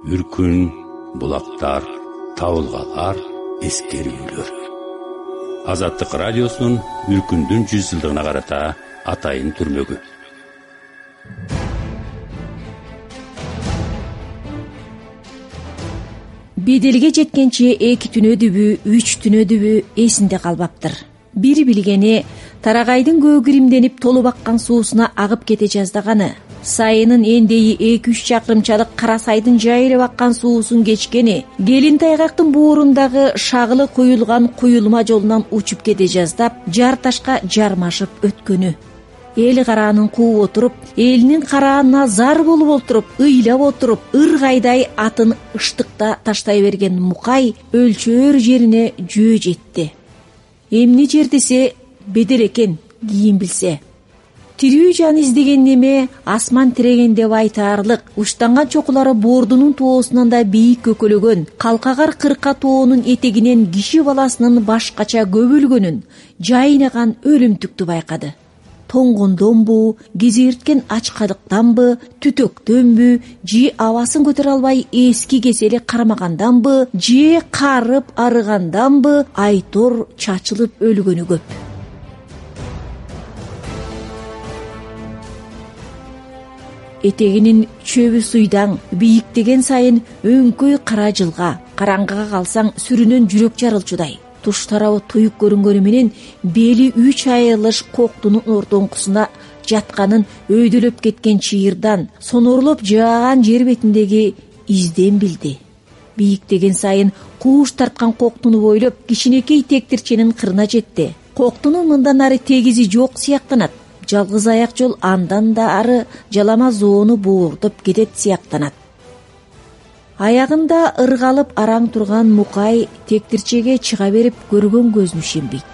үркүн булактар табылгалар эскерүүлөр. Азаттык радиосунун үркүндүн жүз жылдыгына карата атайын түрмөгү. Беделге жеткенче эки түн өдүбү үч түн өдүбү эсинде калбаптыр. Бир билгени тарагайдын көөкиримденип толуп аккан суусуна агып кете жаздаганы сайынын эндейи эки үч чакырымчалык кара сайдын жайылып аккан суусун кечкени келин тайгактын буурундагы шагылы куюлган куюлма жолунан учуп кете жаздап жар ташка жармашып өткөнү. Эл караанын кууп отуруп элинин караанына зар болуп отуруп ыйлап отуруп ыргайдай атын ыштыкта таштай берген мукай өлчөөр жерине жөө жетти. Эмне жер десе бедел экен кийин билсе тирүү жан издеген неме асман тиреген деп айтаарлык учтанган чокулары боордунун тоосунан да бийик көкөлөгөн. Калкагар кырка тоонун этегинен киши баласынын башкача көбөлгөнүн жайнаган өлүмтүктү байкады. Тоңгондонбу кезерткен ачкалыктанбы түтөктөнбү же абасын көтөрө албай эски кесели кармаганданбы же карып арыганданбы айтор чачылып өлгөнү көп этегинин чөбү суйдаң бийиктеген сайын өңкөй кара жылга караңгыга калсаң сүрүнөн жүрөк жарылчудай. Туш тарабы туюк көрүнгөнү менен бели үч айрылыш коктунун ортоңкусуна жатканын өйдөлөп кеткен чыйырдан сонорлоп жааган жер бетиндеги изден билди. Бийиктеген сайын кууш тарткан коктуну бойлоп кичинекей тектирченин кырына жетти. Коктунун мындан ары тегизи жок сыяктанат жалгыз аяк жол андан да ары жалама зоону боордоп кетет сыяктанат. Аягында ыргалып араң турган мукай тектирчеге чыга берип көргөн көзүнө ишенбейт.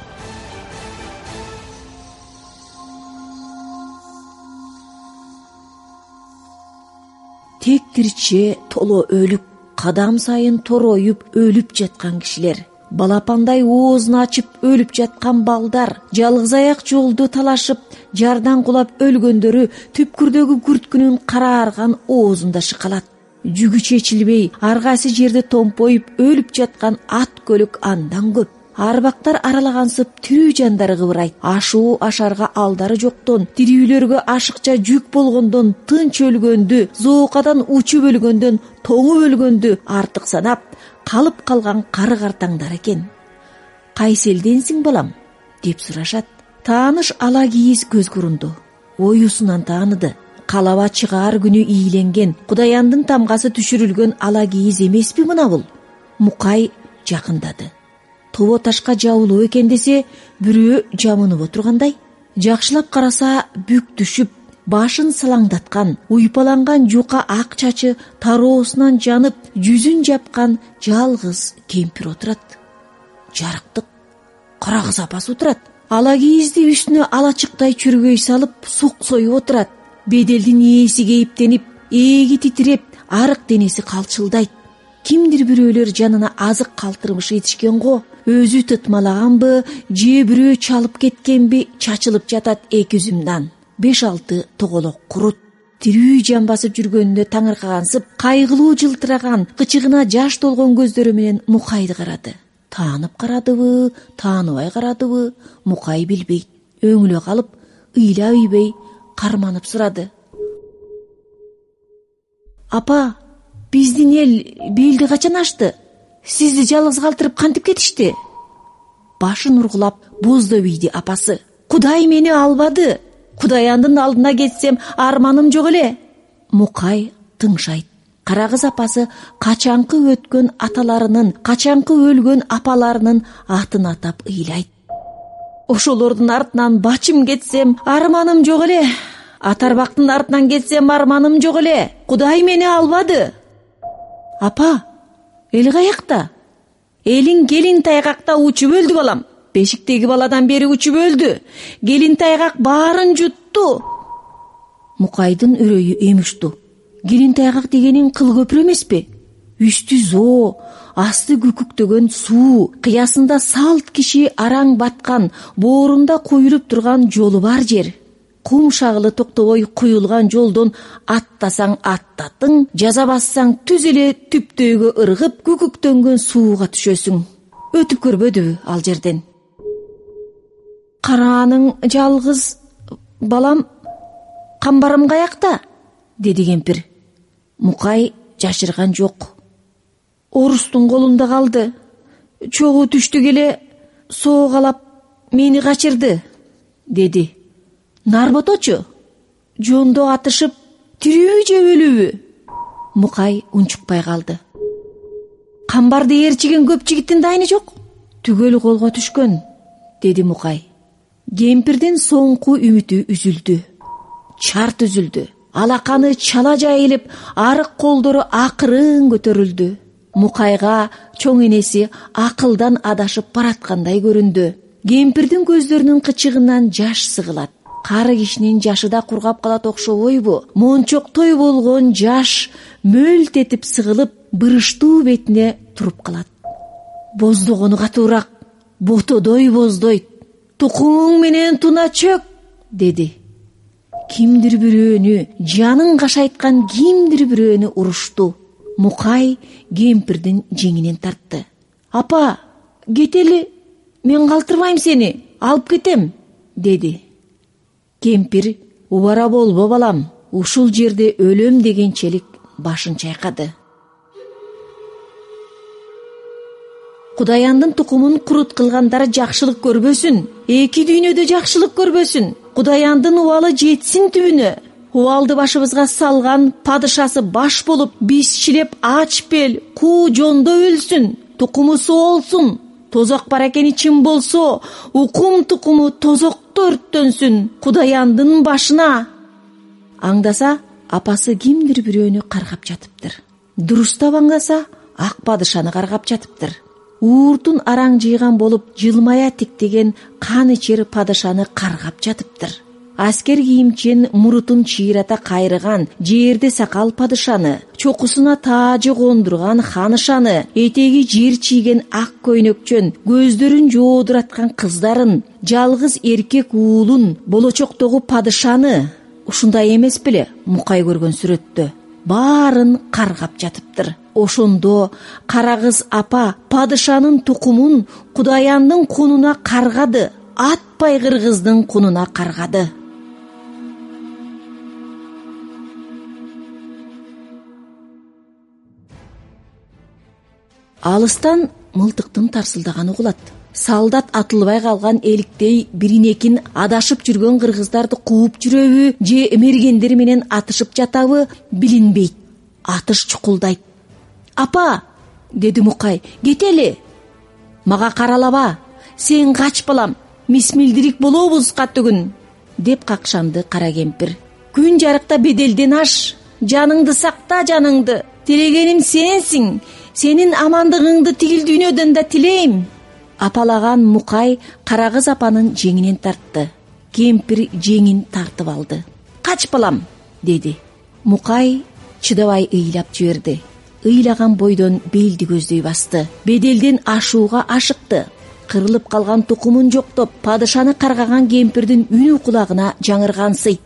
Тектирче толо өлүк кадам сайын тороюп өлүп жаткан кишилер балапандай оозун ачып өлүп жаткан балдар жалгыз аяк жолду талашып жардан кулап өлгөндөрү түпкүрдөгү күрткүнүн караарган оозунда шыкалат. Жүгү чечилбей ар кайсы жерде томпоюп өлүп жаткан ат көлүк андан көп. Арбактар аралагансып тирүү жандар кыбырайт. Ашуу ашарга алдары жоктон тирүүлөргө ашыкча жүк болгондон тынч өлгөндү зоокадан учуп өлгөндөн тоңуп өлгөндү артык санап калып калган кары картаңдар экен. Кайсы элденсиң балам? Деп сурашат. Тааныш ала кийиз көзгө урунду оюсунан тааныды. Калаба чыгаар күнү ийленген кудаяндын тамгасы түшүрүлгөн ала кийиз эмеспи мына бул? Мукай жакындады. Тобо ташка жабылуу экен десе бирөө жамынып отургандай жакшылап караса бүк түшүп башын салаңдаткан уйпаланган жука ак чачы тароосунан жанып жүзүн жапкан жалгыз кемпир отурат. Жарыктык кара кыз апасы отурат. Ала кийизди үстүнө алачыктай чөргөй салып суксоюп отурат. Беделдин ээси кейиптенип ээги титиреп арык денеси калчылдайт. Кимдир бирөөлөр жанына азык калтырмыш этишкен го өзү тытмалаганбы же бирөө чалып кеткенби чачылып жатат эки үзүмдан беш алты тоголок курут. Тирүү жан басып жүргөнүнө таңыркагансып кайгылуу жылтыраган кычыгына жаш толгон көздөрү менен мукайды карады. Таанып карадыбы тааныбай карадыбы мукай билбейт өңүлө калып ыйлап ийбей карманып сурады. Апа биздин эл белди качан ачты? Сизди жалгыз калтырып кантип кетишти? Башын ургулап боздоп ийди апасы кудай мени албады кудайандын алдына кетсем арманым жок эле. Мукай тыңшайт. Кара кыз апасы качанкы өткөн аталарынын качанкы өлгөн апаларынын атын атап ыйлайт. Ошолордун артынан бачым кетсем арманым жок эле. Ат арбактын артынан кетсем арманым жок эле. Кудай мени албады? Апа эл каякта? Элиң келин тайгакта учуп өлдү балам бешиктеги баладан бери учуп өлдү. Келин тайгак баарын жутту. Мукайдын үрөйү эми учту келин тайгак дегениң кыл көпүрө эмеспи? Үстү зоо асты күкүктөгөн суу кыясында салт киши араң баткан боорунда куюлуп турган жолу бар жер. Кум шагылы токтобой куюлган жолдон аттасаң аттатың жаза бассаң түз эле түптөйгө ыргып күкүктөнгөн сууга түшөсүң. Өтүп көрбөдүбү ал жерден карааның жалгыз балам камбарым каякта деди кемпир мукай жашырган жок. Орустун колунда калды. Чогуу түштүк эле соокалап мени качырды деди. Нарботочу жондо атышып тирүүбү же өлүбү мукай унчукпай калды. Камбарды ээрчиген көп жигиттин дайыны жок. Түгөл колго түшкөн деди мукай кемпирдин соңку үмүтү үзүлдү чарт үзүлдү. Алаканы чала жайылып арык колдору акырын көтөрүлдү. Мукайга чоң энеси акылдан адашып бараткандай көрүндү. Кемпирдин көздөрүнүн кычыгынан жаш сыгылат. Кары кишинин жашы да кургап калат окшобойбу мончоктой болгон жаш мөлт этип сыгылып бырыштуу бетине туруп калат. Боздогону катуураак ботодой боздойт тукумуң менен туна чөк деди. Кимдир бирөөнү жанын кашайткан кимдир бирөөнү урушту. Мукай кемпирдин жеңинен тартты. Апа кетели мен калтырбайм сени алып кетем деди. Кемпир убара болбо балам ушул жерде өлөм дегенчелик башын чайкады кудаяндын тукумун курут кылгандар жакшылык көрбөсүн. Эки дүйнөдө жакшылык көрбөсүн. Кудаяндын убалы жетсин түбүнө. Убалды башыбызга салган падышасы баш болуп биз чилеп ач бел куу жондо өлсүн тукуму соолсун. Тозок бар экени чын болсо укум тукуму тозокто өрттөнсүн кудаяндын башына. Аңдаса апасы кимдир бирөөнү каргап жатыптыр. Дурустап аңдаса ак падышаны каргап жатыптыр ууртун араң жыйган болуп жылмая тиктеген кан ичер падышаны каргап жатыптыр. Аскер кийимчен мурутун чыйрата кайрыган жээрде сакал падышаны чокусуна таажы кондурган ханышаны этеги жер чийген ак көйнөкчөн көздөрүн жоодураткан кыздарын жалгыз эркек уулун болочоктогу падышаны ушундай эмес беле мукай көргөн сүрөттө баарын каргап жатыптыр ошондо кара кыз апа падышанын тукумун кудаяндын кунуна каргады атпай кыргыздын кунуна каргады. Алыстан мылтыктын тарсылдаганы угулат солдат атылбай калган эликтей бирин экин адашып жүргөн кыргыздарды кууп жүрөбү же мергендер менен атышып жатабы билинбейт. Атыш чукулдайт апа! деди мукай кетели мага каралаба сен кач балам мисмилдирик болобуз катүгүн деп какшанды кара кемпир. Күн жарыкта беделден аш жаныңды сакта жаныңды! Тилегеним сенсиң сенин амандыгыңды тигил дүйнөдөн да тилейм! апалаган мукай кара кыз апанын жеңинен тартты. Кемпир жеңин тартып алды. Кач балам деди. Мукай чыдабай ыйлап жиберди ыйлаган бойдон белди көздөй басты. Беделден ашууга ашыкты. Кырылып калган тукумун жоктоп падышаны каргаган кемпирдин үнү кулагына жаңыргансыйт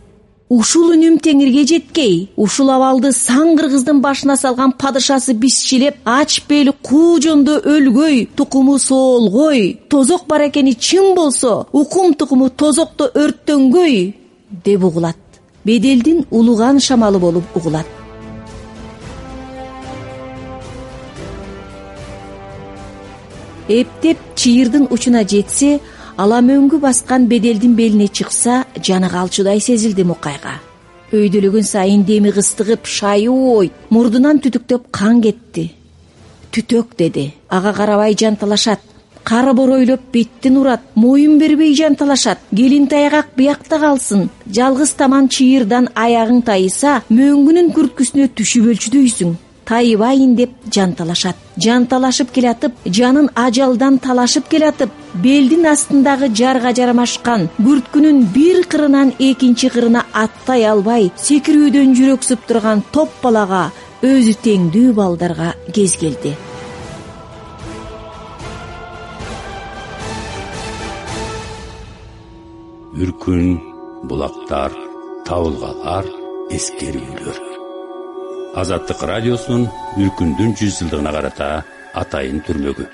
ушул үнүм теңирге жеткей ушул абалды саң кыргыздын башына салган падышасы биз чилеп ач бел куу жондо өлгөй тукуму соолгой тозок бар экени чын болсо укум тукуму тозокто өрттөнгөй деп угулат. Беделдин улуган шамалы болуп угулат эптеп чыйырдын учуна жетсе ала мөңгү баскан беделдин белине чыкса жаны калчудай сезилди мукайга. Өйдөлөгөн сайын деми кыстыгып шайы оойт мурдунан түтүктөп кан кетти түтөк деди. Ага карабай жанталашат. Кары боройлоп беттин урат. Моюн бербей жанталашат. Келин тайгак биякта калсын. Жалгыз таман чыйырдан аягың тайыса мөңгүнүн күрткүсүнө түшүп өлчүдөйсүң тайыбайын деп жанталашат. Жанталашып келатып жанын ажалдан талашып келатып белдин астындагы жарга жармашкан күрткүнүн бир кырынан экинчи кырына аттай албай секирүүдөн жүрөксүп турган топ балага өзү теңдүү балдарга кез келди. Үркүн булактар табылгалар эскерүүлөр азаттык радиосунун үркүндүн жүз жылдыгына карата атайын түрмөгү